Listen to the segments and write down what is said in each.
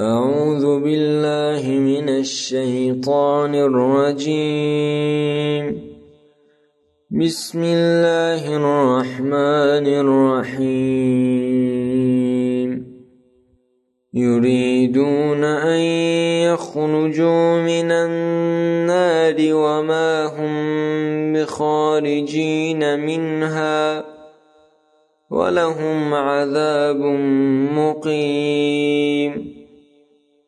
أعوذ بالله من الشيطان الرجيم. بسم الله الرحمن الرحيم. يريدون أن يخرجوا من النار وما هم بخارجين منها ولهم عذاب مقيم.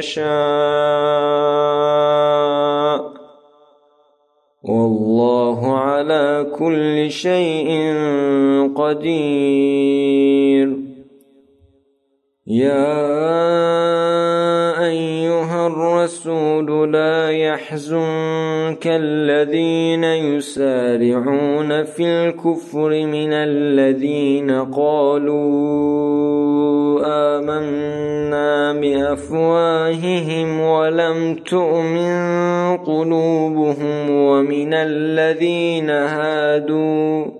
يشاء. والله على كل شيء قدير. يا لا يحزنك الذين يسارعون في الكفر من الذين قالوا آمنا بأفواههم ولم تؤمن قلوبهم ومن الذين هادوا